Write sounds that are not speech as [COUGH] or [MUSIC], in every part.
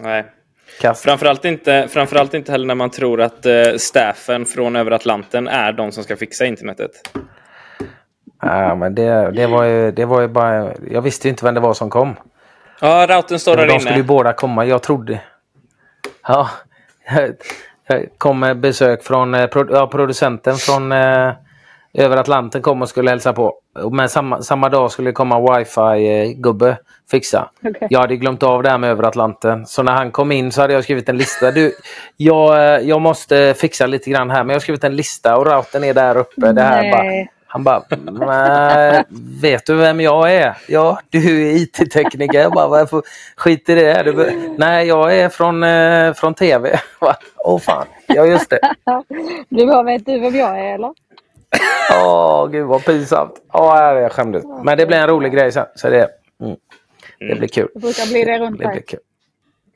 Nej. Framförallt inte, framförallt inte heller när man tror att uh, staffen från över Atlanten är de som ska fixa internetet. Ja, men det, det, var ju, det var ju bara... Jag visste ju inte vem det var som kom. Ja, routern står där inne. De skulle ju båda komma. Jag trodde... Ja. [LAUGHS] Jag kom besök från eh, ja, producenten från eh, över Atlanten kom och skulle hälsa på. Men samma, samma dag skulle det komma wifi-gubbe fixa. Okay. Jag hade glömt av det här med över Atlanten. Så när han kom in så hade jag skrivit en lista. Du, jag, eh, jag måste fixa lite grann här men jag har skrivit en lista och routern är där uppe. Det här bara, han bara, vet du vem jag är? Ja, du är IT-tekniker. Jag bara, varför skit i det? Du, nej, jag är från, eh, från TV. Åh oh, fan, ja just det. [LAUGHS] Du bara, vet du vem jag är eller? Åh, oh, gud vad pinsamt. Åh, oh, jag skämdes. Men det blir en rolig grej sen. Så det, mm, det blir kul. Det brukar bli det runt det dig.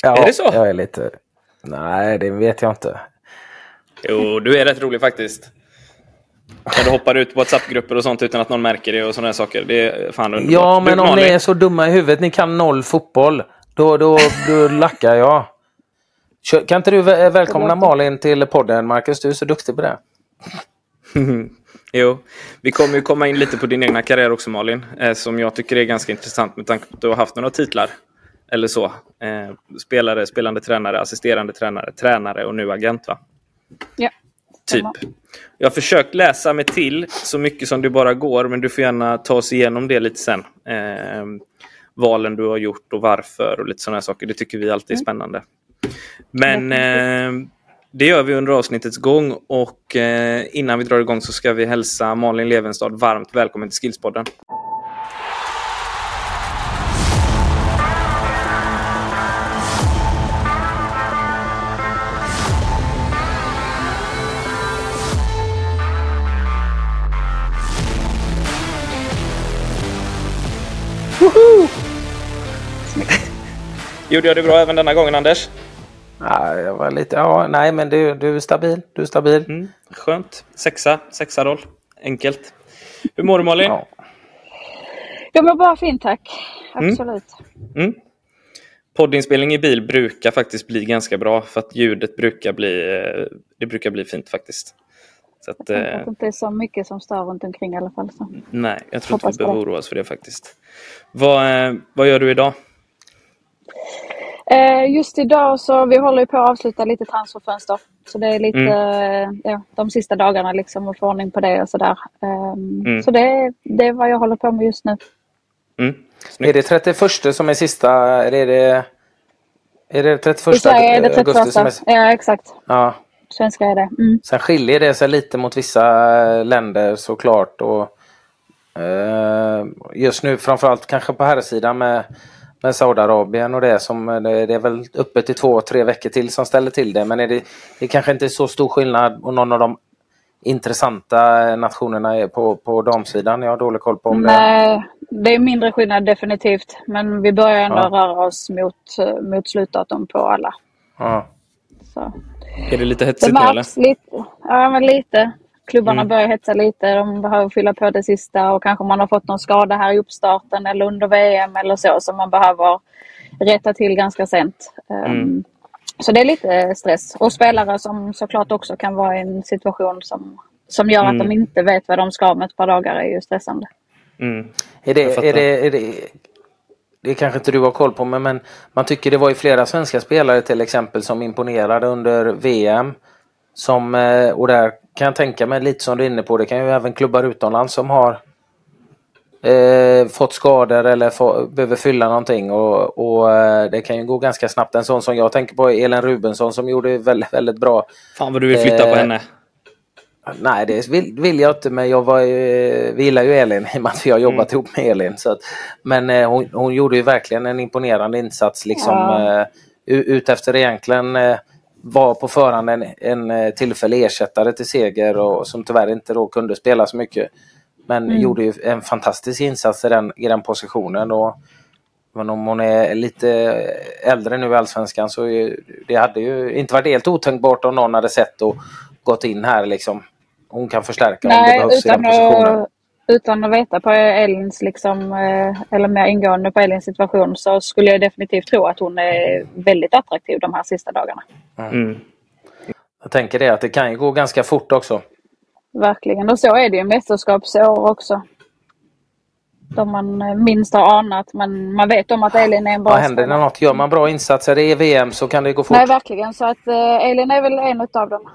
Ja, är det så? Jag är lite... Nej, det vet jag inte. Jo, du är rätt rolig faktiskt. När du hoppar ut på WhatsApp-grupper och sånt utan att någon märker det och sådana saker. Det är fan underbart. Ja, men om ni är så dumma i huvudet, ni kan noll fotboll. Då, då, då lackar jag. Kan inte du välkomna Malin till podden, Marcus? Du är så duktig på det. [LAUGHS] jo, vi kommer ju komma in lite på din egna karriär också Malin. Eh, som jag tycker är ganska intressant med tanke på att du har haft några titlar. Eller så. Eh, spelare, spelande tränare, assisterande tränare, tränare och nu agent va? Ja. Typ. Jag har försökt läsa mig till så mycket som det bara går, men du får gärna ta oss igenom det lite sen. Eh, valen du har gjort och varför och lite sådana saker. Det tycker vi alltid är mm. spännande. Men eh, det gör vi under avsnittets gång och eh, innan vi drar igång så ska vi hälsa Malin Levenstad varmt välkommen till Skillspodden. [LAUGHS] Gjorde jag det bra även denna gången Anders? Ja, jag var lite, ja, nej men du, du är stabil. Du är stabil. Mm, skönt. Sexa, sexa roll. Enkelt. Hur mår du Malin? Ja. Jag mår bara fint tack. Mm. Absolut. Mm. Mm. Poddinspelning i bil brukar faktiskt bli ganska bra för att ljudet brukar bli, eh, det brukar bli fint faktiskt. Så att, jag att det inte är så mycket som stör runt omkring i alla fall. Så. Nej, jag tror Hoppas inte vi behöver oroa oss för det faktiskt. Vad, eh, vad gör du idag? Eh, just idag så vi håller på att avsluta lite transferfönster. Så det är lite mm. ja, de sista dagarna liksom att få ordning på det och sådär. Um, mm. Så det, det är vad jag håller på med just nu. Mm. Är det 31 som är sista? Eller är det, är det 31 I Sverige är det 31. augusti som är... Ja exakt. Ja. Svenska är det. Mm. Sen skiljer det sig lite mot vissa länder såklart. Och, uh, just nu framförallt kanske på här sidan med med Saudiarabien och det som det är väl öppet i två, tre veckor till som ställer till det. Men är det, det kanske inte är så stor skillnad och någon av de intressanta nationerna är på, på damsidan. Jag har dålig koll på om Nej, det... det är mindre skillnad definitivt. Men vi börjar ändå ja. röra oss mot, mot slutdatum på alla. Ja. Så. Är det lite hetsigt nu eller? Lite, ja, men lite. Klubbarna mm. börjar hetsa lite. De behöver fylla på det sista och kanske man har fått någon skada här i uppstarten eller under VM eller så som man behöver rätta till ganska sent. Ehm, mm. Så det är lite stress. Och spelare som såklart också kan vara i en situation som, som gör mm. att de mm. inte vet vad de ska om ett par dagar är ju stressande. Mm. Är, det, är, det, är det, det kanske inte du har koll på men, men man tycker det var ju flera svenska spelare till exempel som imponerade under VM. Som, eh, och där kan jag tänka mig lite som du är inne på. Det kan ju även klubbar utomlands som har eh, fått skador eller få, behöver fylla någonting och, och eh, det kan ju gå ganska snabbt. En sån som jag tänker på är Elin Rubensson som gjorde väldigt, väldigt bra. Fan vad du vill flytta eh, på henne. Nej, det vill, vill, jag inte, men jag var, vi gillar ju Elin i och med att vi har jobbat mm. ihop med Elin. Så att, men eh, hon, hon, gjorde ju verkligen en imponerande insats liksom ja. eh, ut efter egentligen eh, var på förhand en, en eh, tillfällig ersättare till Seger och som tyvärr inte då kunde spela så mycket. Men mm. gjorde ju en fantastisk insats i den, i den positionen. Och, men om hon är lite äldre nu i Allsvenskan så det hade ju inte varit helt otänkbart om någon hade sett och gått in här liksom. Hon kan förstärka Nej, om det behövs i den positionen. Att, utan att veta på Elins liksom, eh, eller mer ingående på Elins situation så skulle jag definitivt tro att hon är väldigt attraktiv de här sista dagarna. Mm. Jag tänker det att det kan ju gå ganska fort också. Verkligen. Och så är det ju mästerskapsår också. De man eh, minst har anat. Men man vet om att Elin är en bra Vad händer när något? Gör man bra insatser i VM så kan det gå fort. Nej, verkligen. Så att eh, Elin är väl en av dem.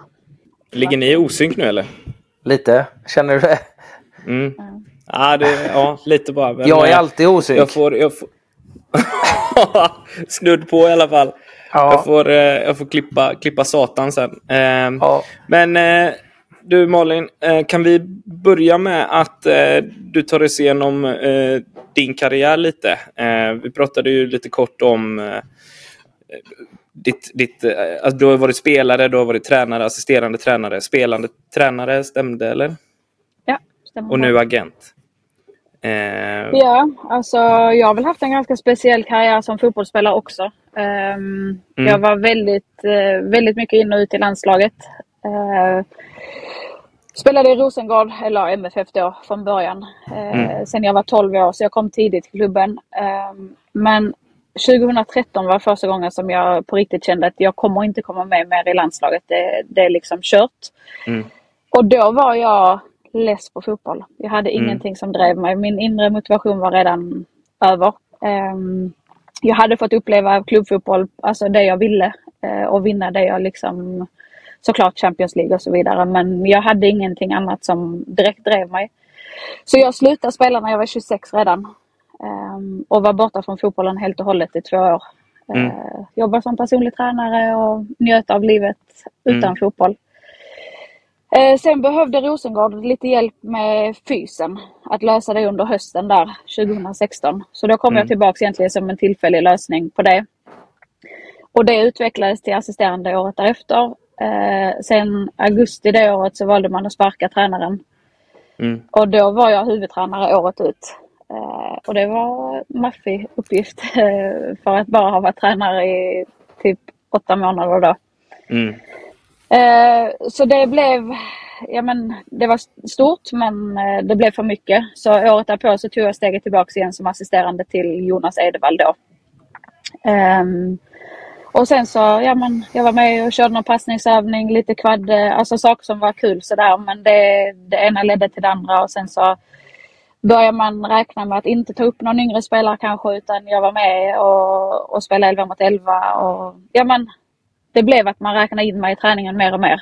Ligger ni i osynk nu eller? Lite. Känner du det? Mm. Ja, det, ja, lite bara. Men, Jag är eh, alltid osynk. Jag får... Jag får... [LAUGHS] Snudd på i alla fall. Ja. Jag får, eh, jag får klippa, klippa satan sen. Eh, Ja. Men eh, du Malin, kan vi börja med att du tar oss igenom din karriär lite? Vi pratade ju lite kort om ditt, ditt, alltså du har varit spelare, du har varit tränare, assisterande tränare, spelande tränare, stämde eller? Och nu agent. Eh, Ja, alltså jag har väl haft en ganska speciell karriär som fotbollsspelare också. Ehm, Mm. Jag var väldigt, eh, väldigt mycket in och ut i landslaget. Eh, spelade i Rosengård, eller MFF då, från början. Eh, Mm. Sen jag var 12 år, så jag kom tidigt till klubben. Ehm, men 2013 var första gången som jag på riktigt kände att jag kommer inte komma med mer i landslaget. Det, det är liksom kört. Mm. Och då var jag less på fotboll. Jag hade Mm. ingenting som drev mig. Min inre motivation var redan över. Ehm, jag hade fått uppleva klubbfotboll, alltså det jag ville. eh, och vinna det jag liksom, såklart Champions League och så vidare. Men jag hade ingenting annat som direkt drev mig. Så jag slutade spela när jag var 26 redan. Ehm, och var borta från fotbollen helt och hållet i två år. Mm. Uh, jobbade som personlig tränare och njöt av livet utan Mm. fotboll. Eh, sen behövde Rosengård lite hjälp med fysen. Att lösa det under hösten där 2016. Så då kom Mm. jag tillbaka egentligen som en tillfällig lösning på det. Och det utvecklades till assisterande året därefter. Eh, sen augusti det året så valde man att sparka tränaren. mm, Och då var jag huvudtränare året ut. Eh, och det var maffig uppgift för att bara ha varit tränare i typ åtta månader då. mm, Eh, så det blev, ja men det var stort men eh, det blev för mycket. Så året därpå så tog jag steget tillbaka igen som assisterande till Jonas Edevall då. Ehm, och sen så, ja men jag var med och körde någon passningsövning, lite kvadd, eh, alltså saker som var kul sådär. Men det, det ena ledde till det andra och sen så börjar man räkna med att inte ta upp någon yngre spelare kanske utan jag var med och, och spelade 11 mot 11 och ja men det blev att man räknade in mig i träningen mer och mer.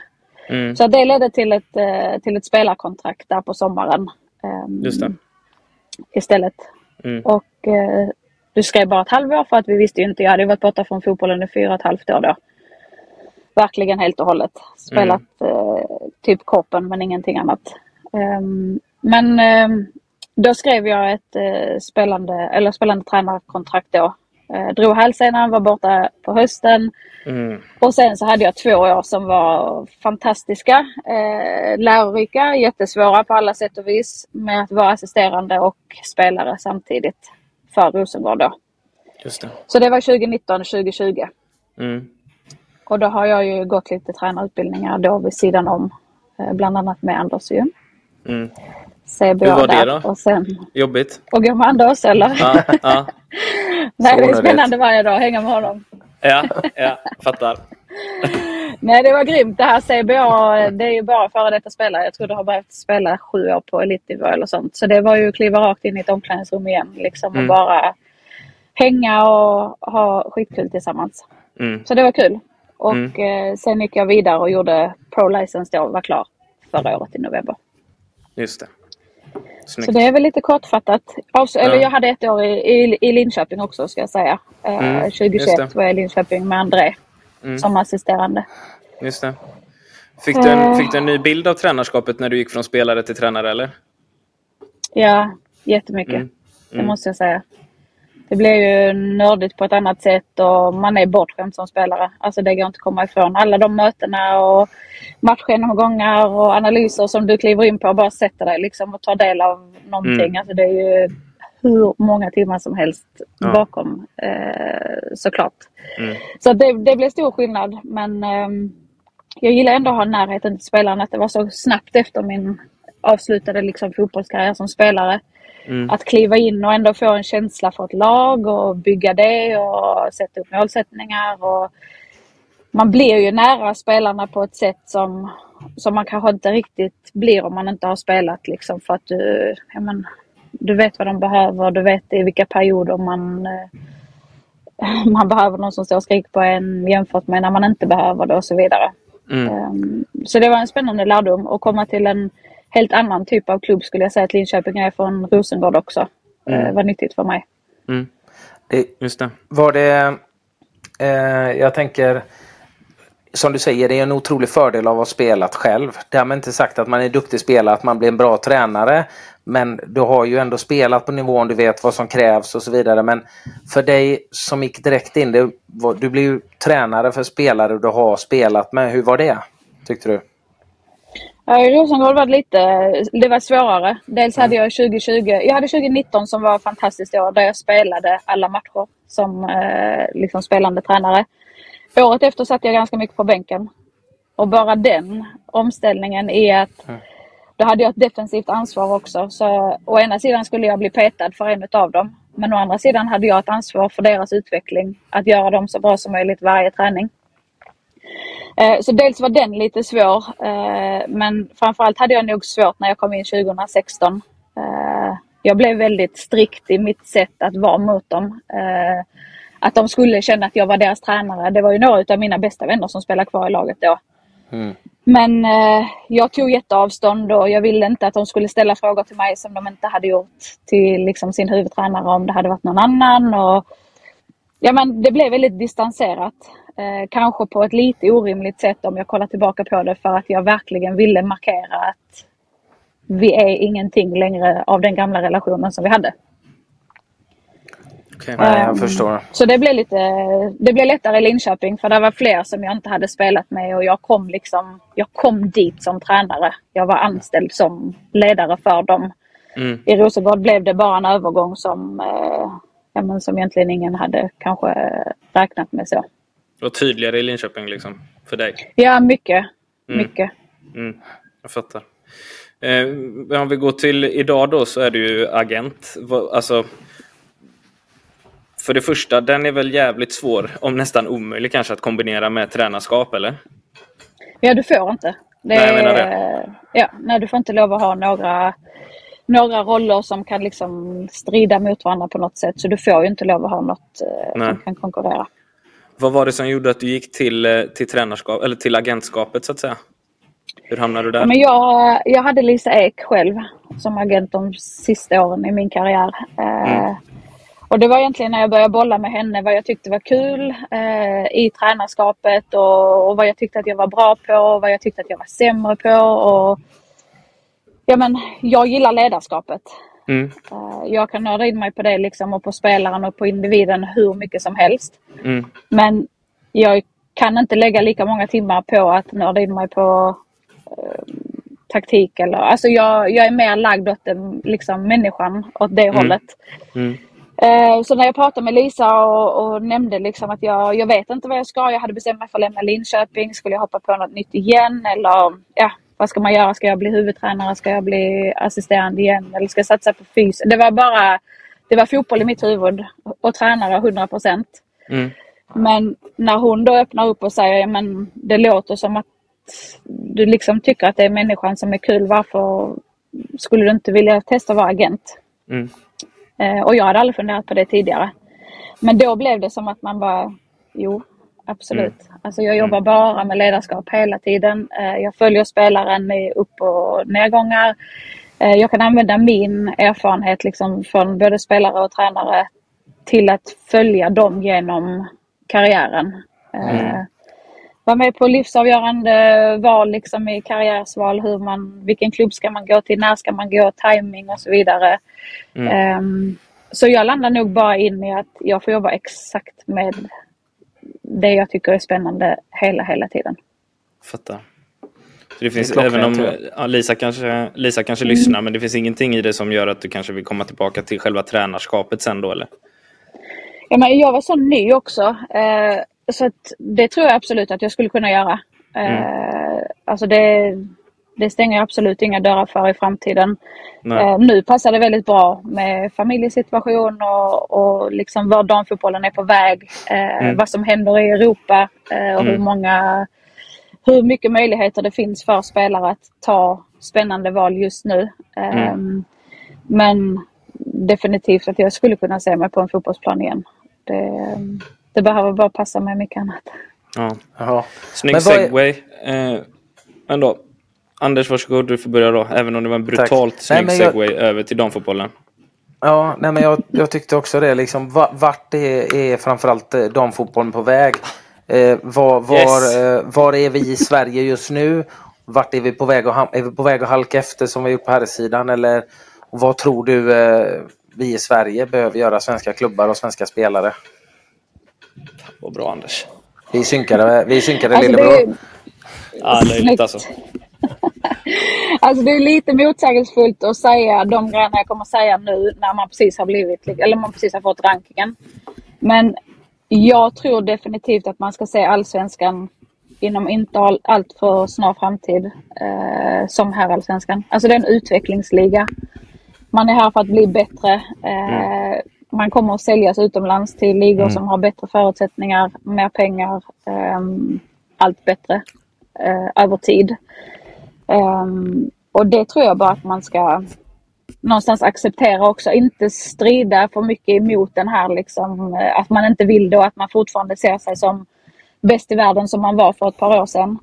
mm. Så det ledde till ett, eh, till ett spelarkontrakt där på sommaren. ehm. Istället. Mm. Och eh, du skrev bara ett halvår för att vi visste ju inte. Jag hade varit borta från fotbollen i fyra och ett halvt år då. Verkligen helt och hållet. Spelat eh, typ kroppen men ingenting annat. Ehm, men ehm, då skrev jag ett spelande, eller spelande tränarkontrakt då. Eh, drog hälsenan, var borta på hösten. Mm. Och sen så hade jag två år som var fantastiska, eh, lärorika, jättesvåra på alla sätt och vis med att vara assisterande och spelare samtidigt för Rosengård då. Det. Så det var 2019-2020. Mm. Och då har jag ju gått lite tränarutbildningar då vid sidan om, eh, bland annat med Anders ju. Mm. CBA Hur var det då? och sen Jobbigt? och Anders eller? Ja, ja, [LAUGHS] Nej, det är spännande varje dag att hänga med honom. ja, ja fattar. [LAUGHS] Nej, det var grymt. Det här CBA, det är ju bara före detta spelare. Jag tror du har behövt spela sju år på elitnivå eller sånt. Så det var ju att kliva rakt in i ett omklädningsrum igen liksom Mm. och bara hänga och ha skitkul tillsammans. Mm. Så det var kul. Och Mm. eh, sen gick jag vidare och gjorde Pro License då, var klar förra året i november. Just det. Så Snyggt. det är väl lite kortfattat. Eller Ja. jag hade ett år i, i, i Linköping också ska jag säga. Eh, Mm, just 2021 det. var jag i Linköping med André Mm. som assisterande. Just det. Fick du, en, Eh. fick du en ny bild av tränarskapet när du gick från spelare till tränare eller? Ja, jättemycket. Mm. Det Mm. måste jag säga. Det blir ju nördigt på ett annat sätt och man är bortskämd som spelare. Alltså det går inte att komma ifrån. Alla de mötena och matchgenomgångar och analyser som du kliver in på och bara sätter dig liksom och tar del av någonting. Mm. Alltså det är ju hur många timmar som helst Ja. bakom eh, såklart. Mm. Så det, det blev stor skillnad men ehm, jag gillar ändå att ha närheten till spelaren. Att det var så snabbt efter min avslutade liksom fotbollskarriär som spelare. Mm. Att kliva in och ändå få en känsla för ett lag och bygga det och sätta upp målsättningar. Och man blir ju nära spelarna på ett sätt som, som man kanske inte riktigt blir om man inte har spelat. Liksom, för att du, men, du vet vad de behöver, du vet i vilka perioder man, eh, [LAUGHS] man behöver någon som står och skriker på en jämfört med när man inte behöver det och så vidare. Mm. Um, så det var en spännande lärdom att komma till en helt annan typ av klubb skulle jag säga att Linköping är från Rosengård också. Mm. Det var nyttigt för mig. Mm. Det, Just det. var det... Eh, jag tänker... Som du säger, det är en otrolig fördel av att ha spelat själv. Därmed inte sagt att man är duktig spelare, att man blir en bra tränare. Men du har ju ändå spelat på nivån, du vet vad som krävs och så vidare. Men för dig som gick direkt in, det, du blev ju tränare för spelare du har spelat med. Hur var det? Tyckte du? Ja, I Rosengård var det lite det var svårare. Dels hade jag 2020, jag hade 2019 som var fantastiskt år där jag spelade alla matcher som eh, liksom spelande tränare. Året efter satt jag ganska mycket på bänken. Och bara den omställningen är att då hade jag ett defensivt ansvar också. Så å ena sidan skulle jag bli petad för en av dem. Men å andra sidan hade jag ett ansvar för deras utveckling. Att göra dem så bra som möjligt varje träning. Eh, Så dels var den lite svår. eh, Men framförallt hade jag nog svårt när jag kom in 2016. Eh, Jag blev väldigt strikt i mitt sätt att vara mot dem. Att de skulle känna att jag var deras tränare. Det var ju några av mina bästa vänner som spelade kvar i laget då. Mm. Men jag tog jätteavstånd och jag ville inte att de skulle ställa frågor till mig som de inte hade gjort till liksom, sin huvudtränare om det hade varit någon annan. Och, ja, men det blev väldigt distanserat. Eh, kanske på ett lite orimligt sätt om jag kollar tillbaka på det för att jag verkligen ville markera att vi är ingenting längre av den gamla relationen som vi hade. Okej. Nej, jag Ehm, förstår. Så det blev, lite, det blev lättare i Linköping för det var fler som jag inte hade spelat med och jag kom, liksom, jag kom dit som tränare. Jag var anställd som ledare för dem. Mm. I Rosengård blev det bara en övergång som, eh, ja, men som egentligen ingen hade kanske räknat med så. Och tydligare i Linköping liksom, för dig. Ja, mycket. Mm. Mycket. Mm, jag fattar. Eh, om vi går till idag då så är du ju agent. Alltså, för det första, den är väl jävligt svår, om nästan omöjlig kanske, att kombinera med tränarskap, eller? Ja, du får inte. Det, Nej, jag menar det. Ja, nej, du får inte lov att ha några, några roller som kan liksom strida mot varandra på något sätt. Så du får ju inte lov att ha något eh, Nej. som kan konkurrera. Vad var det som gjorde att du gick till, eh, till tränarskap, eller till agentskapet så att säga? Hur hamnade du där? Ja, men jag, jag hade Lisa Ek själv som agent de sista åren i min karriär. Eh, Mm. Och det var egentligen när jag började bolla med henne vad jag tyckte var kul eh, i tränarskapet och, och vad jag tyckte att jag var bra på och vad jag tyckte att jag var sämre på. Och, ja, men, jag gillar ledarskapet. Mm, Eh, jag kan nörda in mig på det liksom, och på spelaren och på individen hur mycket som helst. mm, Men jag kan inte lägga lika många timmar på att nörda in mig på eh, taktik. Eller, alltså jag, jag är mer lagd åt den, liksom, människan, åt det hållet. mm, Eh, så när jag pratade med Lisa och, och nämnde liksom att jag, jag vet inte vad jag ska. Jag hade bestämt mig för att lämna Linköping. Skulle jag hoppa på något nytt igen? Eller ja, vad ska man göra? Ska jag bli huvudtränare? Ska jag bli assisterande igen? Eller ska jag satsa på fys? Det var bara det var fotboll i mitt huvud och tränare 100 procent. mm, Men när hon då öppnar upp och säger men det låter som att du liksom tycker att det är människan som är kul. Varför skulle du inte vilja testa att vara agent? mm. Eh, och jag hade aldrig funderat på det tidigare. Men då blev det som att man bara, jo, absolut. Alltså jag jobbar bara med ledarskap hela tiden. Eh, jag följer spelaren i upp och nedgångar. Eh, jag kan använda min erfarenhet liksom från både spelare och tränare till att följa dem genom karriären. Eh, Vara med på livsavgörande val liksom i karriärsval. Hur man, vilken klubb ska man gå till? När ska man gå? Timing och så vidare. Ehm, så jag landar nog bara in i att jag får jobba exakt med det jag tycker är spännande hela, hela tiden. Fattar. Så det finns, Det även om ja, Lisa kanske, Lisa kanske Mm. lyssnar, men det finns ingenting i det som gör att du kanske vill komma tillbaka till själva tränarskapet sen då, eller? Ja, men jag var så ny också. Eh, så att det tror jag absolut att jag skulle kunna göra. Eh, Alltså det, det stänger absolut inga dörrar för i framtiden. Eh, nu passar det väldigt bra med familjesituation och, och liksom var damfotbollen är på väg. Eh, mm. Vad som händer i Europa eh, och mm. hur många hur mycket möjligheter det finns för spelare att ta spännande val just nu. Mm. Ehm, men definitivt att jag skulle kunna se mig på en fotbollsplan igen. Det, det behöver bara passa med mycket annat. Ja. Jaha. Snygg men segway. Är... Eh, ändå. Anders, varsågod. Du får börja då. Även om det var en brutalt Tack. snygg nej, segway jag... över till damfotbollen. Ja, nej, men jag, jag tyckte också det. Liksom, vart är, är framförallt eh, damfotbollen på väg? Eh, var, var, yes. eh, var är vi i Sverige just nu? Vart är vi på väg att, är vi på väg att halka efter som vi gjort på här sidan Eller vad tror du eh, vi i Sverige behöver göra, svenska klubbar och svenska spelare? Vad bra Anders. Vi synkade, vi synkade alltså, lillebror. Det... Ja, löjligt alltså. [LAUGHS] alltså det är lite motsägelsefullt att säga de grejerna jag kommer säga nu när man precis har blivit, eller man precis har fått rankingen. Men jag tror definitivt att man ska se allsvenskan inom inte all, allt för snar framtid eh, som herrallsvenskan. Alltså det är en utvecklingsliga. Man är här för att bli bättre. Eh, mm. Man kommer att säljas utomlands till ligor mm. som har bättre förutsättningar, mer pengar, eh, allt bättre eh, över tid. Um, och det tror jag bara att man ska någonstans acceptera också. Inte strida för mycket emot den här liksom, eh, att man inte vill det och att man fortfarande ser sig som bäst i världen som man var för ett par år sedan.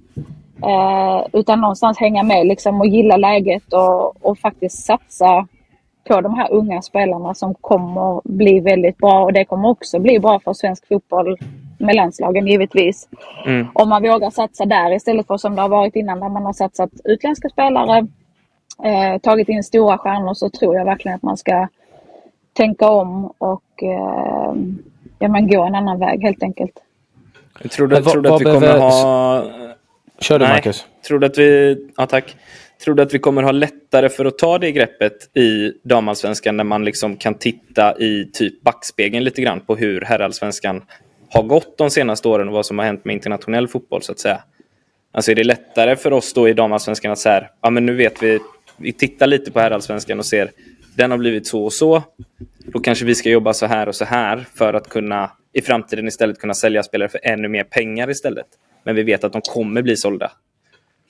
Eh, utan någonstans hänga med liksom och gilla läget och, och faktiskt satsa på de här unga spelarna som kommer bli väldigt bra och det kommer också bli bra för svensk fotboll med landslagen givetvis. Mm. Om man vågar satsa där istället för som det har varit innan där man har satsat utländska spelare, eh, tagit in stora stjärnor så tror jag verkligen att man ska tänka om och eh, ja, men gå en annan väg helt enkelt. Tror du, tror du att vi kommer ha... Kör du Nej. Marcus. Tror du att vi... Ja, tack. Tror du att vi kommer ha lättare för att ta det greppet i damallsvenskan när man liksom kan titta i typ backspegeln lite grann på hur herrallsvenskan har gått de senaste åren och vad som har hänt med internationell fotboll så att säga? Alltså är det lättare för oss då i damallsvenskan att säga, ja men nu vet vi, vi tittar lite på herrallsvenskan och ser den har blivit så och så. Då kanske vi ska jobba så här och så här för att kunna i framtiden istället kunna sälja spelare för ännu mer pengar istället. Men vi vet att de kommer bli sålda.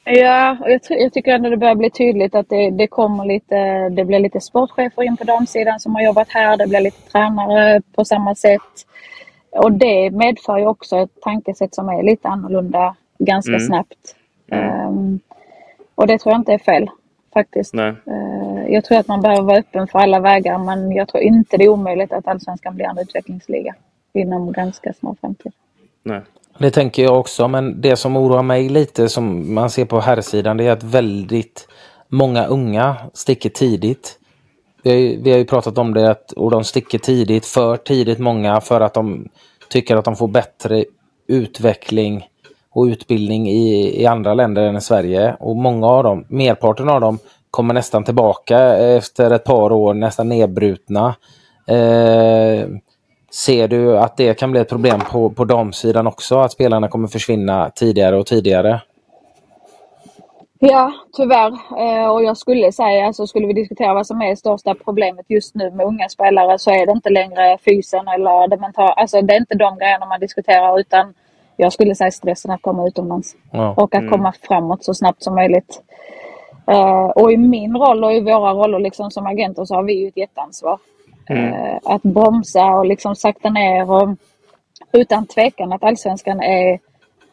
Ja, och jag, jag tycker ändå det börjar bli tydligt att det, det kommer lite, det blir lite sportchefer in på damsidan som har jobbat här. Det blir lite tränare på samma sätt. Och det medför ju också ett tankesätt som är lite annorlunda ganska mm. snabbt. Mm. Um, och det tror jag inte är fel faktiskt. Uh, jag tror att man behöver vara öppen för alla vägar men jag tror inte det är omöjligt att Allsvenskan blir en utvecklingsliga inom ganska snar framtid. Nej. Det tänker jag också, men det som oroar mig lite som man ser på herrsidan det är att väldigt många unga sticker tidigt. Vi har ju, vi har ju pratat om det att, och de sticker tidigt, för tidigt många för att de tycker att de får bättre utveckling och utbildning i, i andra länder än i Sverige. Och många av dem, merparten av dem, kommer nästan tillbaka efter ett par år nästan nedbrutna. Eh, Ser du att det kan bli ett problem på, på damsidan också? Att spelarna kommer försvinna tidigare och tidigare? Ja, tyvärr. Eh, och jag skulle säga, alltså skulle vi diskutera vad som är största problemet just nu med unga spelare så är det inte längre fysen eller det mentala. Alltså det är inte de grejerna man diskuterar utan jag skulle säga stressen att komma utomlands. Ja. Och att mm. komma framåt så snabbt som möjligt. Uh, och i min roll och i våra roller liksom som agenter så har vi ju ett jätteansvar. Mm. Uh, att bromsa och liksom sakta ner och utan tvekan att allsvenskan är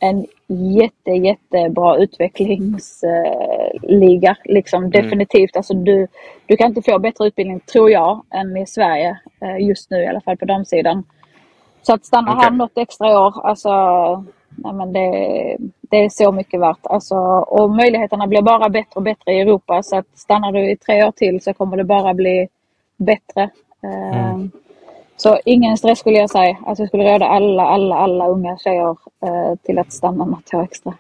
en jätte, jättebra utvecklingsliga. Liksom mm. definitivt. Alltså du, du kan inte få bättre utbildning, tror jag, än i Sverige. just nu i alla fall på damsidan. Så att stanna okay. här något extra år, alltså, nej men det, det är så mycket värt. Alltså, och möjligheterna blir bara bättre och bättre i Europa. Så att stannar du i tre år till så kommer det bara bli bättre. Mm. Så ingen stress skulle jag säga. Alltså jag skulle råda alla, alla, alla unga tjejer uh, till att stanna något år extra.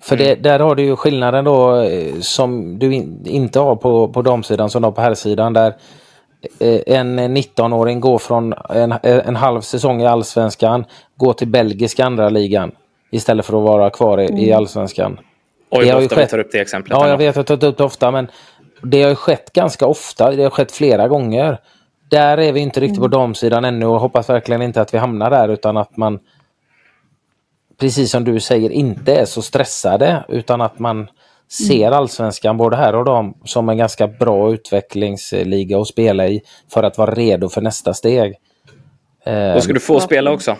För det, där har du ju skillnaden då eh, som du in, inte har på, på damsidan som du har på herrsidan. Där Eh, en 19-åring går från en, en halv säsong i allsvenskan, går till belgiska andra ligan istället för att vara kvar i, mm. i allsvenskan. Oj, Det har vad ju ofta vi skett- tar upp det exemplet. Ja, jag vet att jag har tagit upp det ofta, men det har ju skett ganska ofta. Det har skett flera gånger. Där är vi inte riktigt på damsidan ännu och hoppas verkligen inte att vi hamnar där utan att man precis som du säger inte är så stressade utan att man ser allsvenskan både här och dam som en ganska bra utvecklingsliga att spela i för att vara redo för nästa steg. Eh, Då ska du få spela också.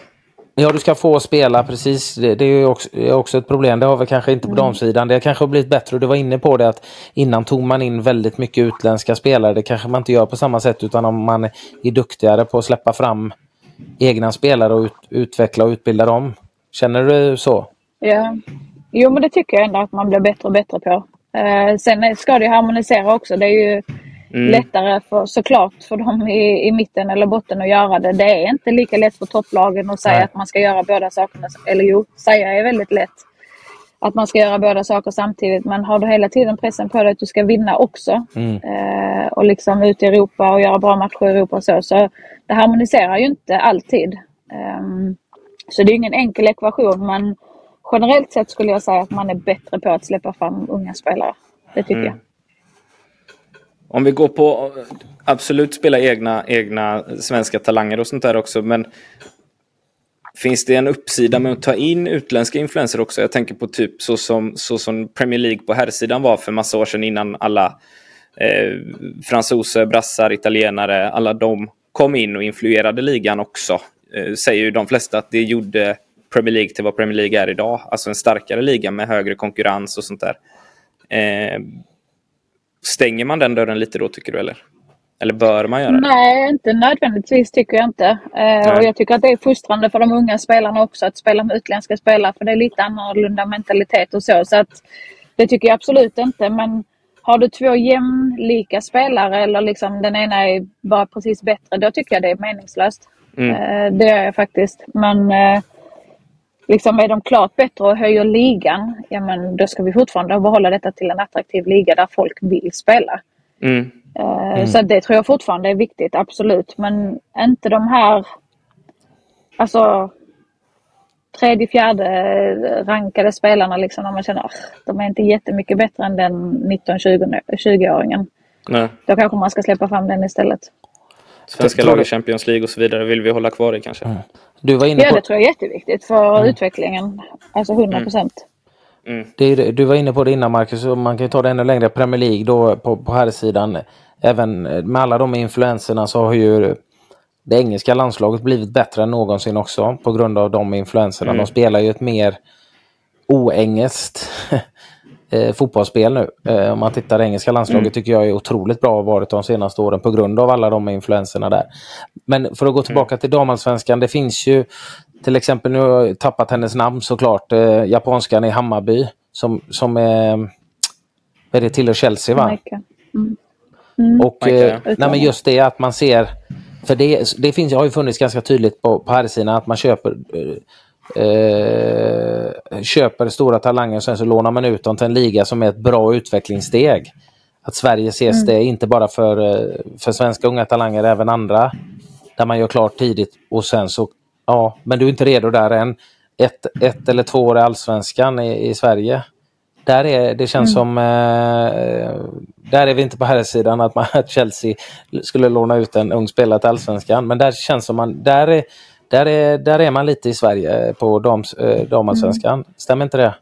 Ja, du ska få spela precis. Det, det är ju också, är också ett problem. Det har vi kanske inte på damsidan. Det har kanske blivit bättre. Du var inne på det att innan tog man in väldigt mycket utländska spelare. Det kanske man inte gör på samma sätt utan om man är duktigare på att släppa fram egna spelare och ut, utveckla och utbilda dem. Känner du så? Ja. Jo, men det tycker jag ändå att man blir bättre och bättre på. Eh, sen ska det ju harmonisera också. Det är ju lättare för, såklart för dem i, i mitten eller botten att göra det. Det är inte lika lätt för topplagen att säga Nej. att man ska göra båda sakerna. Eller jo, säga är väldigt lätt. Att man ska göra båda saker samtidigt. Men har du hela tiden pressen på dig att du ska vinna också eh, och liksom ut i Europa och göra bra matcher i Europa och så. Så det harmoniserar ju inte alltid. Ehm, så det är ingen enkel ekvation men generellt sett skulle jag säga att man är bättre på att släppa fram unga spelare. Det tycker jag. Om vi går på absolut spela egna, egna svenska talanger och sånt där också. Men finns det en uppsida med att ta in utländska influenser också? Jag tänker på typ så som, så som Premier League på herrsidan var för massa år sedan innan alla eh, fransoser, brassar, italienare, alla de kom in och influerade ligan också. Eh, säger ju de flesta att det gjorde Premier League till vad Premier League är idag. Alltså en starkare liga med högre konkurrens och sånt där. Eh, stänger man den dörren lite då tycker du eller? Eller bör man göra det? Nej, inte nödvändigtvis tycker jag inte. Eh, och jag tycker att det är fostrande för de unga spelarna också att spela med utländska spelare för det är lite annorlunda mentalitet och så. Så att det tycker jag absolut inte. Men har du två jämlika spelare eller liksom den ena är bara precis bättre, då tycker jag det är meningslöst. Eh, det gör jag faktiskt. Men eh, liksom är de klart bättre och höjer ligan, ja men då ska vi fortfarande behålla detta till en attraktiv liga där folk vill spela. Mm. Eh, Så det tror jag fortfarande är viktigt, absolut. Men inte de här alltså tredje, fjärde rankade spelarna liksom när man känner att de är inte jättemycket bättre än den 19-20-åringen. Nej. Då kanske man ska släppa fram den istället. Svenska lag i Champions League och så vidare vill vi hålla kvar i kanske. Du var inne Ja, på, det tror jag är jätteviktigt för utvecklingen. Alltså 100 procent. det är, det- du var inne på det innan Marcus, och man kan ju ta det ännu längre. Premier League då på, på här sidan. Även med alla de influenserna så har ju det engelska landslaget blivit bättre än någonsin också på grund av de influenserna. De spelar ju ett mer oengelskt eh, fotbollsspel nu. Eh, om man tittar det engelska landslaget tycker jag är otroligt bra och har varit de senaste åren på grund av alla de influenserna där. Men för att gå tillbaka till damallsvenskan, det finns ju till exempel, nu har jag tappat hennes namn såklart, eh, japanskan i Hammarby som, som är, vad är det, tillhör Chelsea va? Mycket. Och Mike, eh, nej, men just det att man ser, för det, det finns, har ju funnits ganska tydligt på, på här sidan att man köper eh, eh, köper stora talanger och sen så lånar man ut dem till en liga som är ett bra utvecklingssteg. Att Sverige ses det inte bara för, eh, för svenska unga talanger, även andra. Där man gör klart tidigt och sen så, ja, men du är inte redo där än. Ett, ett eller två år i allsvenskan i, i Sverige. Där är, det känns som, eh, där är vi inte på här sidan att, man, [LAUGHS] att Chelsea skulle låna ut en ung spelare till allsvenskan. Men där känns som man, där är, där är, där är man lite i Sverige på dams, eh, damallsvenskan. Stämmer inte det?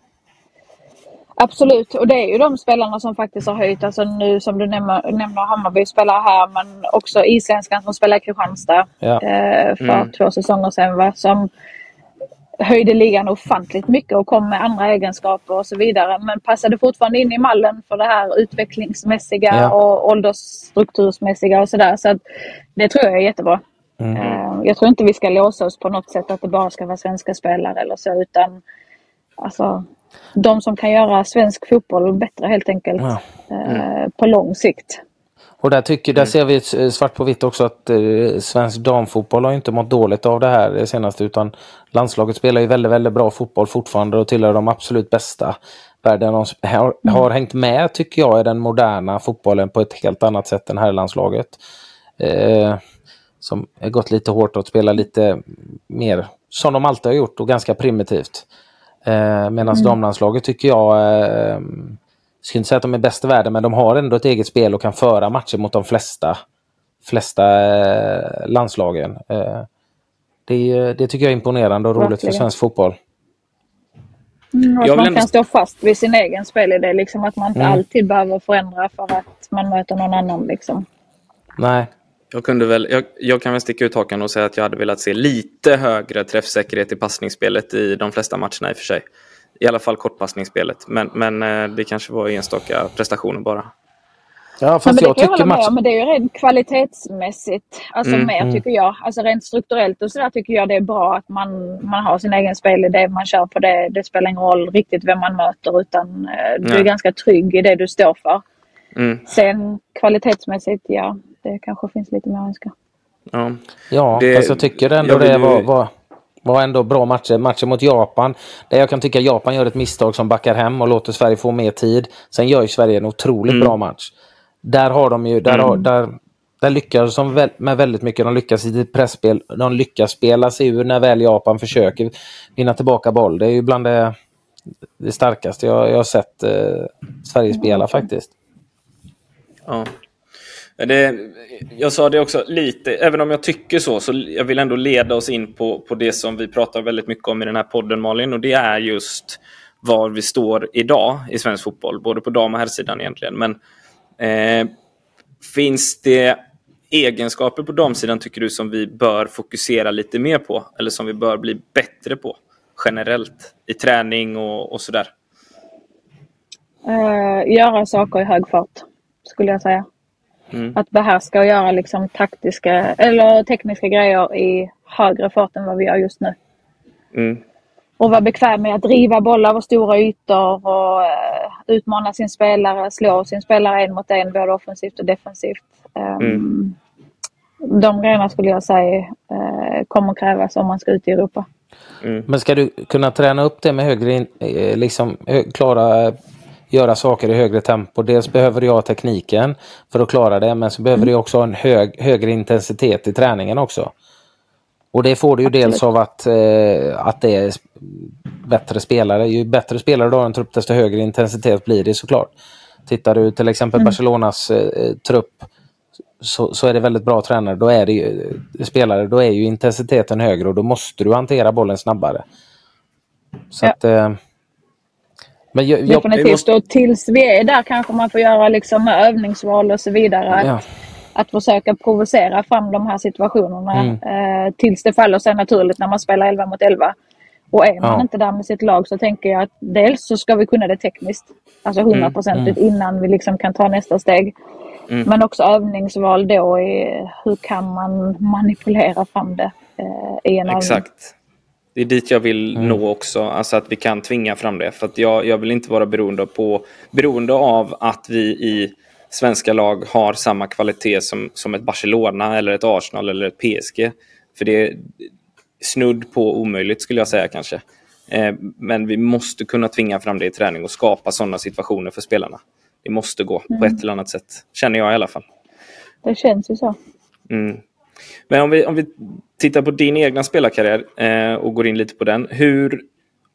Absolut, och det är ju de spelarna som faktiskt har höjt. Alltså nu som du nämner, nämner Hammarby spelar här men också Isländskan som spelar i Kristianstad Ja. eh, för två säsonger sedan. Va? Som höjde ligan ofantligt mycket och kom med andra egenskaper och så vidare. Men passade fortfarande in i mallen för det här utvecklingsmässiga Ja. och åldersstruktursmässiga och sådär. Så att det tror jag är jättebra. Eh, Jag tror inte vi ska låsa oss på något sätt att det bara ska vara svenska spelare eller så utan alltså de som kan göra svensk fotboll bättre helt enkelt Ja. eh, på lång sikt. Och där, tycker, där ser vi eh, svart på vitt också att eh, svensk damfotboll har inte mått dåligt av det här det senaste utan landslaget spelar ju väldigt, väldigt bra fotboll fortfarande och tillhör de absolut bästa. Världen de har, har hängt med tycker jag i den moderna fotbollen på ett helt annat sätt än herrlandslaget. Eh, som har gått lite hårt att spela lite mer som de alltid har gjort och ganska primitivt. Eh, Medan mm. damlandslaget tycker jag, eh, ska inte säga att de är bäst i världen, men de har ändå ett eget spel och kan föra matcher mot de flesta, flesta eh, landslagen. Eh, det, det, tycker jag är imponerande och roligt Verkligen. för svensk fotboll. Mm, att man ändå... kan stå fast vid sin egen spelidé. Liksom att man inte mm. alltid behöver förändra för att man möter någon annan. Liksom. Nej. Jag, kunde väl, jag, jag, kan väl sticka ut hakan och säga att jag hade velat se lite högre träffsäkerhet i passningsspelet i de flesta matcherna i och för sig. I alla fall kortpassningsspelet. Men, men eh, det kanske var enstaka prestationer bara. Ja, fast ja, jag, jag tycker match... Men det är ju rent kvalitetsmässigt. Alltså mm, mer mm. tycker jag. Alltså rent strukturellt och sådär tycker jag det är bra att man, man har sin egen spelidé. Man kör på det. Det spelar ingen roll riktigt vem man möter utan eh, du är ganska trygg i det du står för. Mm. Sen kvalitetsmässigt, ja, det kanske finns lite mer att önska. Ja, ja det, fast jag tycker ändå jag det var, var, var ändå bra matcher. Matchen mot Japan, där jag kan tycka Japan gör ett misstag som backar hem och låter Sverige få mer tid. Sen gör ju Sverige en otroligt mm. bra match. Där har de ju, där, mm. har, där, där lyckas de med väldigt mycket. De lyckas i sitt pressspel. De lyckas spela sig ur när väl Japan försöker vinna tillbaka boll. Det är ju bland det, det starkaste jag, jag har sett eh, Sverige spela faktiskt. Ja. Det, jag sa det också lite, även om jag tycker så, så jag vill ändå leda oss in på, på det som vi pratar väldigt mycket om i den här podden Malin och det är just var vi står idag i svensk fotboll, både på dam och herrsidan egentligen. Men Eh, finns det egenskaper på damsidan tycker du som vi bör fokusera lite mer på? Eller som vi bör bli bättre på generellt i träning och, och sådär? Uh, göra saker i hög fart, skulle jag säga. Mm. Att behärska och göra liksom taktiska eller tekniska grejer i högre fart än vad vi gör just nu. Mm och vara bekväm med att driva bollar över stora ytor och uh, utmana sin spelare, slå sin spelare en mot en både offensivt och defensivt. Um, mm. De grejerna skulle jag säga uh, kommer krävas om man ska ut i Europa. Mm. Men ska du kunna träna upp det med högre, eh, liksom klara göra saker i högre tempo. Dels behöver jag tekniken för att klara det men så behöver mm. du också ha en hög, högre intensitet i träningen också. Och det får du ju Absolut. dels av att, eh, att det är bättre spelare. Ju bättre spelare du har en trupp desto högre intensitet blir det såklart. Tittar du till exempel mm. Barcelonas eh, trupp så, så, är det väldigt bra tränare. Då är det ju, spelare, då är ju intensiteten högre och då måste du hantera bollen snabbare. Så ja. att, eh, men jag, Definitivt. Måste... Och tills vi är där kanske man får göra liksom övningsval och så vidare. Ja att försöka provocera fram de här situationerna mm. eh, tills det faller sig naturligt när man spelar 11 mot 11. Och är man ja. inte där med sitt lag så tänker jag att dels så ska vi kunna det tekniskt, alltså mm. hundraprocentigt mm. innan vi liksom kan ta nästa steg. Mm. Men också övningsval då i hur kan man manipulera fram det eh, i en Exakt. Övning. Det är dit jag vill mm. nå också, alltså att vi kan tvinga fram det. För jag, jag vill inte vara beroende, på, beroende av att vi i svenska lag har samma kvalitet som, som ett Barcelona eller ett Arsenal eller ett PSG. För det är snudd på omöjligt skulle jag säga kanske. Eh, men vi måste kunna tvinga fram det i träning och skapa sådana situationer för spelarna. Det måste gå mm. på ett eller annat sätt, känner jag i alla fall. Det känns ju så. Mm. Men om vi, om vi tittar på din egna spelarkarriär eh, och går in lite på den. Hur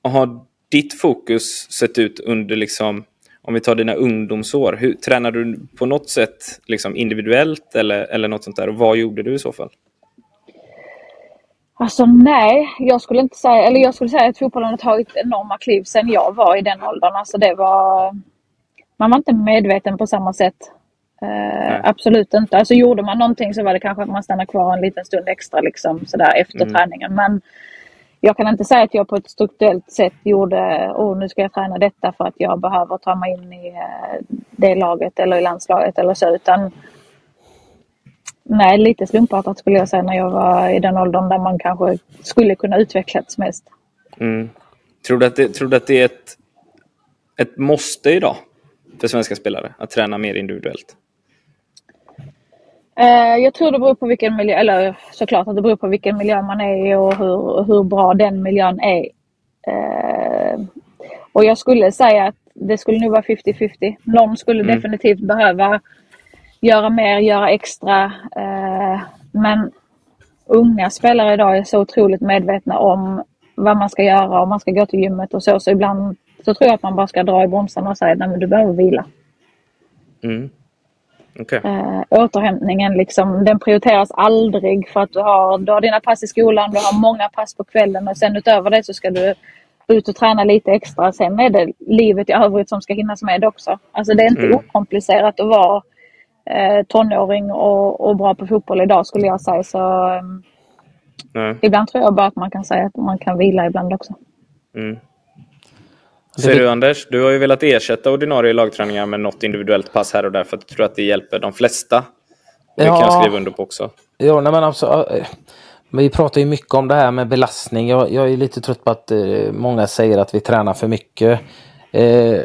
har ditt fokus sett ut under liksom om vi tar dina ungdomsår, hur, tränar du på något sätt liksom individuellt eller, eller något sånt där? Och vad gjorde du i så fall? Alltså nej, jag skulle inte säga, eller jag skulle säga att fotbollen har tagit enorma kliv sedan jag var i den åldern. Alltså det var, man var inte medveten på samma sätt. Uh, absolut inte. Alltså gjorde man någonting så var det kanske att man stannade kvar en liten stund extra liksom sådär efter mm. träningen. Men jag kan inte säga att jag på ett strukturellt sätt gjorde, oh nu ska jag träna detta för att jag behöver ta mig in i eh, det laget eller i landslaget eller så utan Nej, lite slumpartat skulle jag säga när jag var i den åldern där man kanske skulle kunna utvecklas mest. Mm. Tror, du att det, tror du att det är ett, ett måste idag för svenska spelare att träna mer individuellt? Eh, jag tror det beror på vilken miljö, eller såklart att det beror på vilken miljö man är i och hur, hur bra den miljön är. Eh, och jag skulle säga att det skulle nog vara 50-50. Någon skulle mm. definitivt behöva göra mer, göra extra. Eh, men unga spelare idag är så otroligt medvetna om vad man ska göra och man ska gå till gymmet och så. Så ibland så tror jag att man bara ska dra i bromsarna och säga att du behöver vila. Mm. Okay. Äh, återhämtningen liksom, den prioriteras aldrig för att du har, du har dina pass i skolan, du har många pass på kvällen och sen utöver det så ska du ut och träna lite extra. Sen är det livet i övrigt som ska hinnas med också. Alltså det är inte mm. okomplicerat att vara eh, tonåring och, och bra på fotboll idag skulle jag säga. Så, eh, ibland tror jag bara att man kan säga att man kan vila ibland också. Mm. Ser du Anders, du har ju velat ersätta ordinarie lagträningar med något individuellt pass här och där för att du tror att det hjälper de flesta. Det ja. kan jag skriva under på också. Ja, nej, men alltså, vi pratar ju mycket om det här med belastning. Jag, jag är lite trött på att eh, många säger att vi tränar för mycket. Eh,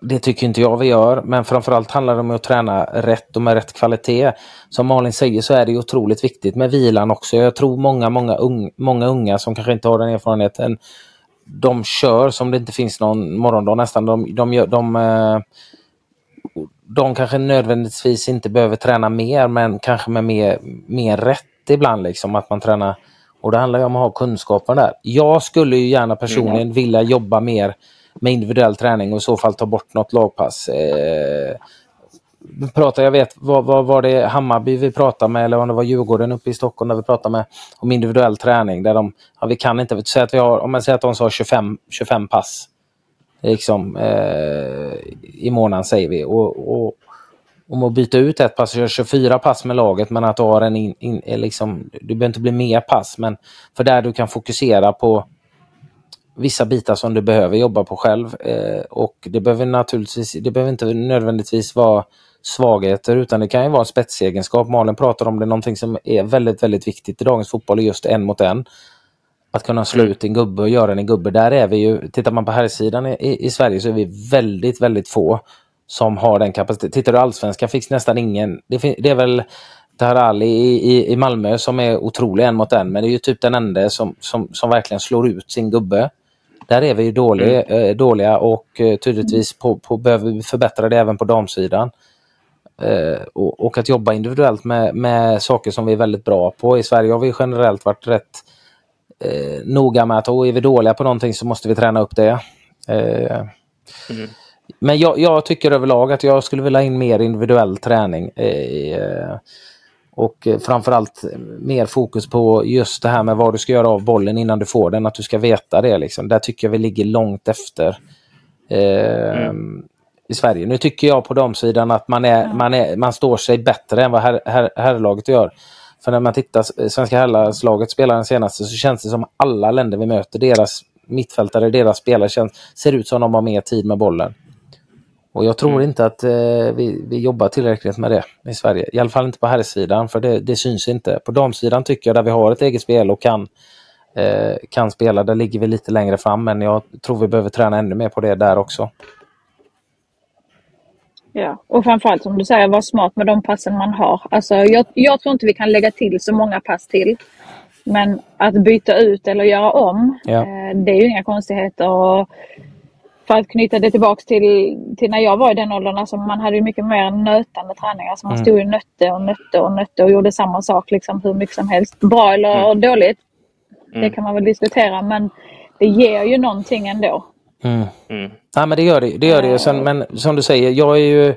det tycker inte jag vi gör, men framförallt handlar det om att träna rätt och med rätt kvalitet. Som Malin säger så är det otroligt viktigt med vilan också. Jag tror många, många, un många unga som kanske inte har den erfarenheten, de kör som det inte finns någon morgondag nästan. De, de, gör, de, eh, de kanske nödvändigtvis inte behöver träna mer, men kanske med mer, mer rätt ibland, liksom, att man tränar. Och det handlar ju om att ha kunskapen där. Jag skulle ju gärna personligen mm. vilja jobba mer med individuell träning och i så fall ta bort något lagpass. Eh, pratade, jag vet, vad, vad var det Hammarby vi pratade med eller om det var Djurgården uppe i Stockholm där vi pratade med om individuell träning. Där de, ja, vi kan inte, säga att vi har, om man säger att de sa 25, 25 pass liksom, eh, i månaden säger vi. Och, och, om att byta ut ett pass och köra 24 pass med laget men att du har en in, in, eh, liksom, du behöver inte bli mer pass men för där du kan fokusera på vissa bitar som du behöver jobba på själv eh, och det behöver naturligtvis, det behöver inte nödvändigtvis vara svagheter utan det kan ju vara en spetsegenskap. Malin pratar om det, någonting som är väldigt, väldigt viktigt i dagens fotboll är just en mot en. Att kunna slå mm. ut en gubbe och göra en gubbe. Där är vi ju, tittar man på här sidan i, i Sverige så är vi väldigt, väldigt få som har den kapaciteten. Tittar du allsvenskan finns nästan ingen. Det, det är väl Taharali i, i, i Malmö som är otrolig en mot en, men det är ju typ den enda som, som, som verkligen slår ut sin gubbe. Där är vi ju dåliga, mm. eh, dåliga och eh, tydligtvis på, på, behöver vi förbättra det även på damsidan. Eh, och, och, att jobba individuellt med, med saker som vi är väldigt bra på. I Sverige har vi generellt varit rätt eh, noga med att och är vi dåliga på någonting så måste vi träna upp det. Eh, mm. Men jag, jag, tycker överlag att jag skulle vilja in mer individuell träning. Eh, och framförallt mer fokus på just det här med vad du ska göra av bollen innan du får den, att du ska veta det. Liksom. Där tycker jag vi ligger långt efter eh, mm. I Sverige. Nu tycker jag på de sidan att man, är, mm. man, är, man står sig bättre än vad her, her, herrlaget gör. För när man tittar, svenska herrlaget spelar den senaste så känns det som alla länder vi möter, deras mittfältare, deras spelare känns, ser ut som de har mer tid med bollen. Och jag tror mm. inte att eh, vi, vi jobbar tillräckligt med det i Sverige. I alla fall inte på herrsidan, för det, det syns inte. På damsidan tycker jag, där vi har ett eget spel och kan, eh, kan spela, där ligger vi lite längre fram. Men jag tror vi behöver träna ännu mer på det där också. Ja, och framförallt som du säger, vara smart med de passen man har. Alltså, jag, jag tror inte vi kan lägga till så många pass till. Men att byta ut eller göra om, ja. eh, det är ju inga konstigheter. Och för att knyta det tillbaks till, till när jag var i den åldern, alltså man hade ju mycket mer nötande träning. Alltså man mm. stod ju nötte och nötte och nötte och gjorde samma sak liksom hur mycket som helst. Bra eller mm. dåligt, mm. det kan man väl diskutera men det ger ju någonting ändå. Mm. Mm. Ja men det gör det. det, gör det. Sen, men som du säger, jag är ju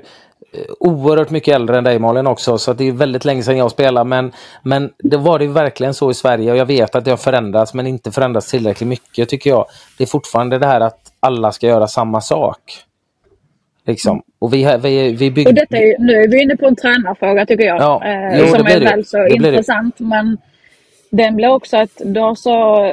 oerhört mycket äldre än dig Malin också så det är väldigt länge sedan jag spelade men, men det var det verkligen så i Sverige och jag vet att det har förändrats men inte förändrats tillräckligt mycket tycker jag. Det är fortfarande det här att alla ska göra samma sak. Liksom. Och vi, vi, vi bygger... och detta är, nu är vi inne på en tränarfråga tycker jag. Ja, eh, jo, som är väl så det intressant. Men den blir också att har så...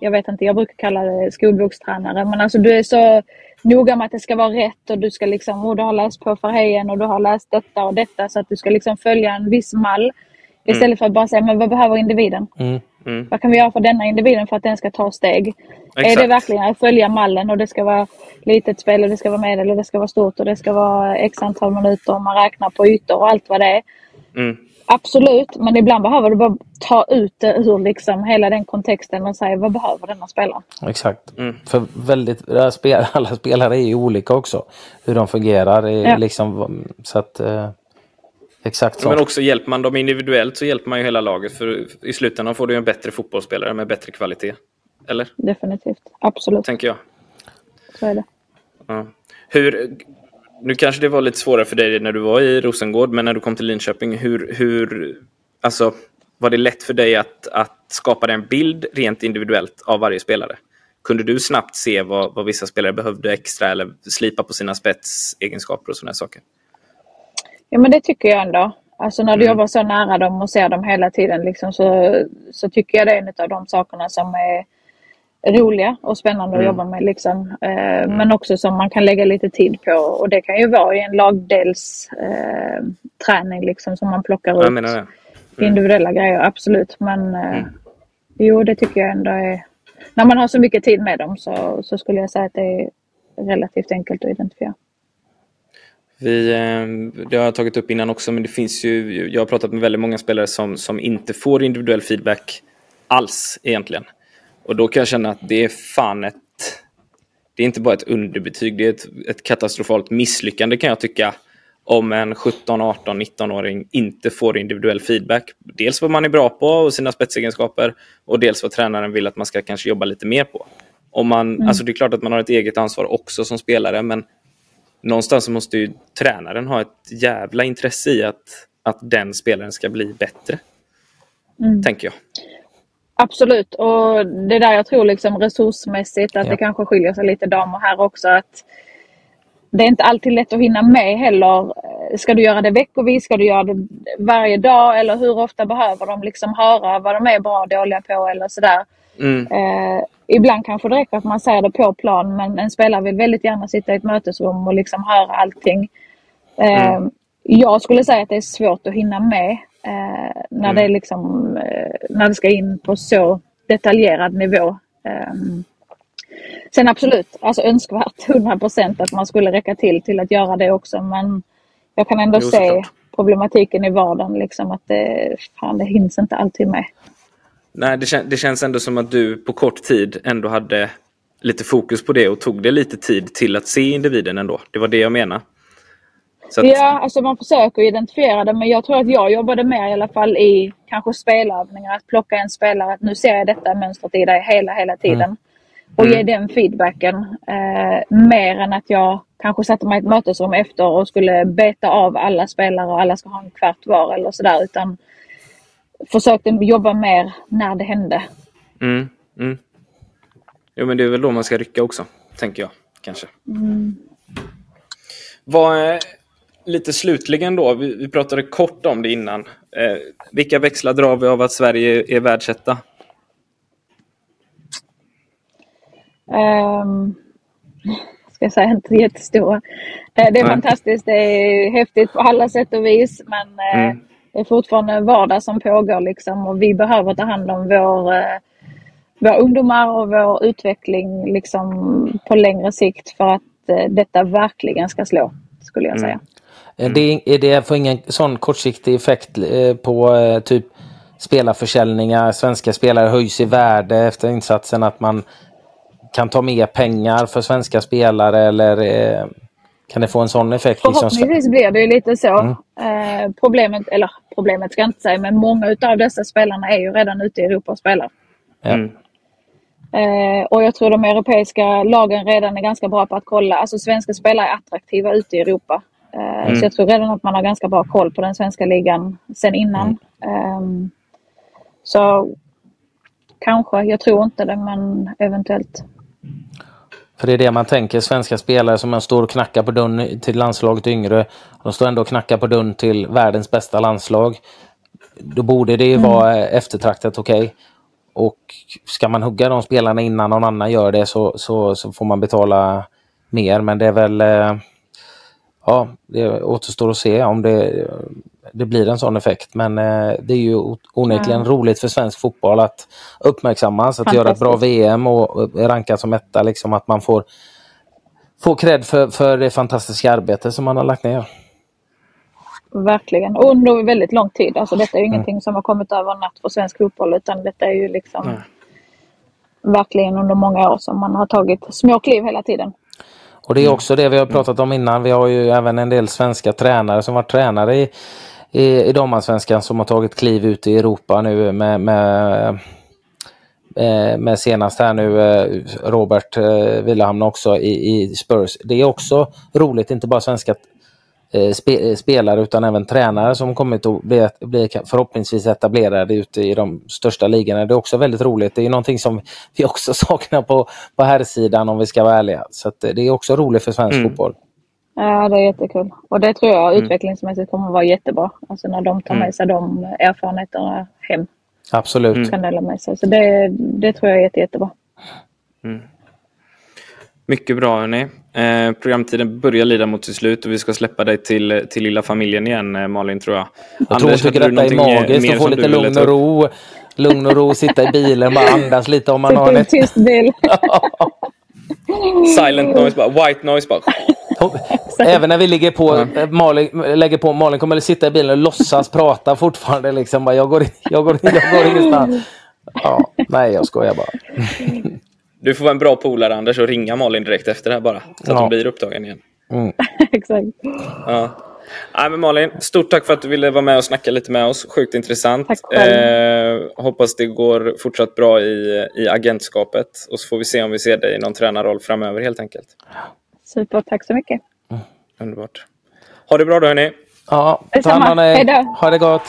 Jag vet inte, jag brukar kalla det skolbokstränare. Men alltså du är så noga med att det ska vara rätt och du ska liksom, och du har läst på Verheyen och du har läst detta och detta så att du ska liksom följa en viss mall. Istället mm. för att bara säga, men vad behöver individen? Mm. Mm. Vad kan vi göra för denna individen för att den ska ta steg? Exakt. Är det verkligen att följa mallen och det ska vara litet spel och det ska vara medel och det ska vara stort och det ska vara x antal minuter och man räknar på ytor och allt vad det är. Mm. Absolut, men ibland behöver du bara ta ut det ur liksom hela den kontexten och säga vad behöver denna spelare? Exakt. Mm. För väldigt, [LAUGHS] alla spelare är ju olika också. Hur de fungerar. Ja. Liksom, så att, eh, Exakt så. Men också hjälper man dem individuellt så hjälper man ju hela laget. För i slutändan får du en bättre fotbollsspelare med bättre kvalitet. Eller? Definitivt. Absolut. Tänker jag. Så är det. Ja. Hur, nu kanske det var lite svårare för dig när du var i Rosengård, men när du kom till Linköping, hur, hur alltså, var det lätt för dig att, att skapa den bild rent individuellt av varje spelare? Kunde du snabbt se vad, vad vissa spelare behövde extra eller slipa på sina spetsegenskaper och sådana saker? Ja men det tycker jag ändå. Alltså när du Mm. jobbar så nära dem och ser dem hela tiden liksom, så, så tycker jag det är en av de sakerna som är roliga och spännande att Mm. jobba med. Liksom. Eh, Men också som man kan lägga lite tid på. Och det kan ju vara i en lagdels eh, liksom, som man plockar Ja, ut Jag det. Mm. individuella grejer, absolut. Men eh, jo, det tycker jag ändå är... När man har så mycket tid med dem så, så skulle jag säga att det är relativt enkelt att identifiera. Vi, eh, det har jag tagit upp innan också, men det finns ju, jag har pratat med väldigt många spelare som, som inte får individuell feedback alls egentligen. Och då kan jag känna att det är fan ett, det är inte bara ett underbetyg, det är ett, ett katastrofalt misslyckande kan jag tycka om en 17, 18, 19-åring inte får individuell feedback. Dels vad man är bra på och sina spetsegenskaper och dels vad tränaren vill att man ska kanske jobba lite mer på. Om man, alltså det är klart att man har ett eget ansvar också som spelare, men någonstans måste ju tränaren ha ett jävla intresse i att, att den spelaren ska bli bättre. Tänker jag. Absolut, och det är där jag tror liksom resursmässigt att Ja. det kanske skiljer sig lite damer här också. att Det är inte alltid lätt att hinna med heller. Ska du göra det veckovis? Ska du göra det varje dag? Eller hur ofta behöver de liksom höra vad de är bra och dåliga på eller sådär. Mm. Eh, ibland kanske det räcker att man säger det på plan men en spelare vill väldigt gärna sitta i ett mötesrum och liksom höra allting. Eh, Jag skulle säga att det är svårt att hinna med eh, när, det är liksom, eh, när det ska in på så detaljerad nivå. Eh, sen absolut, alltså önskvärt [LAUGHS] 100% att man skulle räcka till till att göra det också men jag kan ändå Jo, se problematiken i vardagen liksom att det, fan, det hinns inte alltid med. Nej, det, kän, det känns ändå som att du på kort tid ändå hade lite fokus på det och tog det lite tid till att se individen ändå. Det var det jag menade. Att, Ja, alltså man försöker identifiera det men jag tror att jag jobbade mer i alla fall i kanske spelövningar. Att plocka en spelare, att nu ser jag detta mönstret i dig hela, hela tiden. Och ge den feedbacken. Eh, mer än att jag kanske satte mig i ett mötesrum efter och skulle beta av alla spelare och alla ska ha en kvart var eller sådär. Utan försökte jobba mer när det hände. Mm, mm. Jo, men det är väl då man ska rycka också, tänker jag. Kanske. Vad, eh, lite slutligen då, vi, vi pratade kort om det innan. Eh, vilka växlar drar vi av att Sverige är världsetta? Um, ska jag säga inte jättestora. Eh, det är Nej. fantastiskt, det är häftigt på alla sätt och vis men eh, Mm. det är fortfarande vardag som pågår liksom och vi behöver ta hand om vår, eh, våra ungdomar och vår utveckling liksom på längre sikt för att eh, detta verkligen ska slå, skulle jag säga. Är det, är det får ingen sån kortsiktig effekt eh, på eh, typ spelarförsäljningar? Svenska spelare höjs i värde efter insatsen att man kan ta mer pengar för svenska spelare eller eh, kan det få en sån effekt? Liksom? Förhoppningsvis blir det ju lite så. Eh, problemet, eller problemet ska jag inte säga, men många utav dessa spelarna är ju redan ute i Europa och spelar. Mm. Eh, och jag tror de europeiska lagen redan är ganska bra på att kolla. Alltså svenska spelare är attraktiva ute i Europa. Eh, Så jag tror redan att man har ganska bra koll på den svenska ligan sen innan. Ehm, så kanske, jag tror inte det men eventuellt. För det är det man tänker, svenska spelare som man står och knackar på dörren till landslaget yngre. De står ändå och knackar på dörren till världens bästa landslag. Då borde det ju vara eh, eftertraktat okej. Och ska man hugga de spelarna innan någon annan gör det så, så, så får man betala mer. Men det är väl... eh, Ja, det återstår att se om det, det blir en sån effekt. Men eh, det är ju onekligen roligt för svensk fotboll att uppmärksammas, att göra ett bra. VM och och rankas som etta. Liksom att man får, får cred för, för det fantastiska arbete som man har lagt ner. Verkligen. Och under väldigt lång tid. Alltså detta är ju ingenting som har kommit över en natt för svensk fotboll utan detta är ju liksom Nej. verkligen under många år som man har tagit små kliv hela tiden. Och det är också det vi har pratat om innan. Vi har ju även en del svenska tränare som varit tränare i, i, i damallsvenskan som har tagit kliv ut i Europa nu med, med, Eh, med senast här nu eh, Robert eh, Villahamn också i, i Spurs. Det är också roligt, inte bara svenska eh, spe, spelare utan även tränare som kommit att bli, bli förhoppningsvis etablerade ute i de största ligorna. Det är också väldigt roligt. Det är någonting som vi också [LAUGHS] saknar på, på herrsidan om vi ska vara ärliga. Så att, det är också roligt för svensk Mm. fotboll. Ja, det är jättekul. Och det tror jag Mm. utvecklingsmässigt kommer att vara jättebra. Alltså när de tar Mm. med sig de erfarenheterna hem. Absolut. Mm. Kan dela med sig. Så det, det tror jag är jätte, jättebra. Mycket bra hörni. Eh, programtiden börjar lida mot sitt slut och vi ska släppa dig till, till lilla familjen igen eh, Malin tror jag. Jag tror hon tycker detta är magiskt att få lite lugn och ro. Lugn och ro, sitta i bilen, bara andas lite om man har en ett... tyst bil. [LAUGHS] Silent noise, bara, white noise bara. Även när vi ligger på, Malin, lägger på, Malin kommer att sitta i bilen och låtsas prata fortfarande. Liksom, bara, jag, går, jag, går, jag går ingenstans. Ja, nej, jag skojar bara. Du får vara en bra polare Anders och ringa Malin direkt efter det här bara. Så att Ja. hon blir upptagen igen. Mm. [LAUGHS] Exakt. Ja. Nej, men Malin, stort tack för att du ville vara med och snacka lite med oss. Sjukt intressant. Tack själv. Eh, hoppas det går fortsatt bra i, i agentskapet. Och så får vi se om vi ser dig i någon tränarroll framöver helt enkelt. Super, tack så mycket. Underbart. Ha det bra då hörni. Ja, ta hand om dig. Hej då. Ha det gott.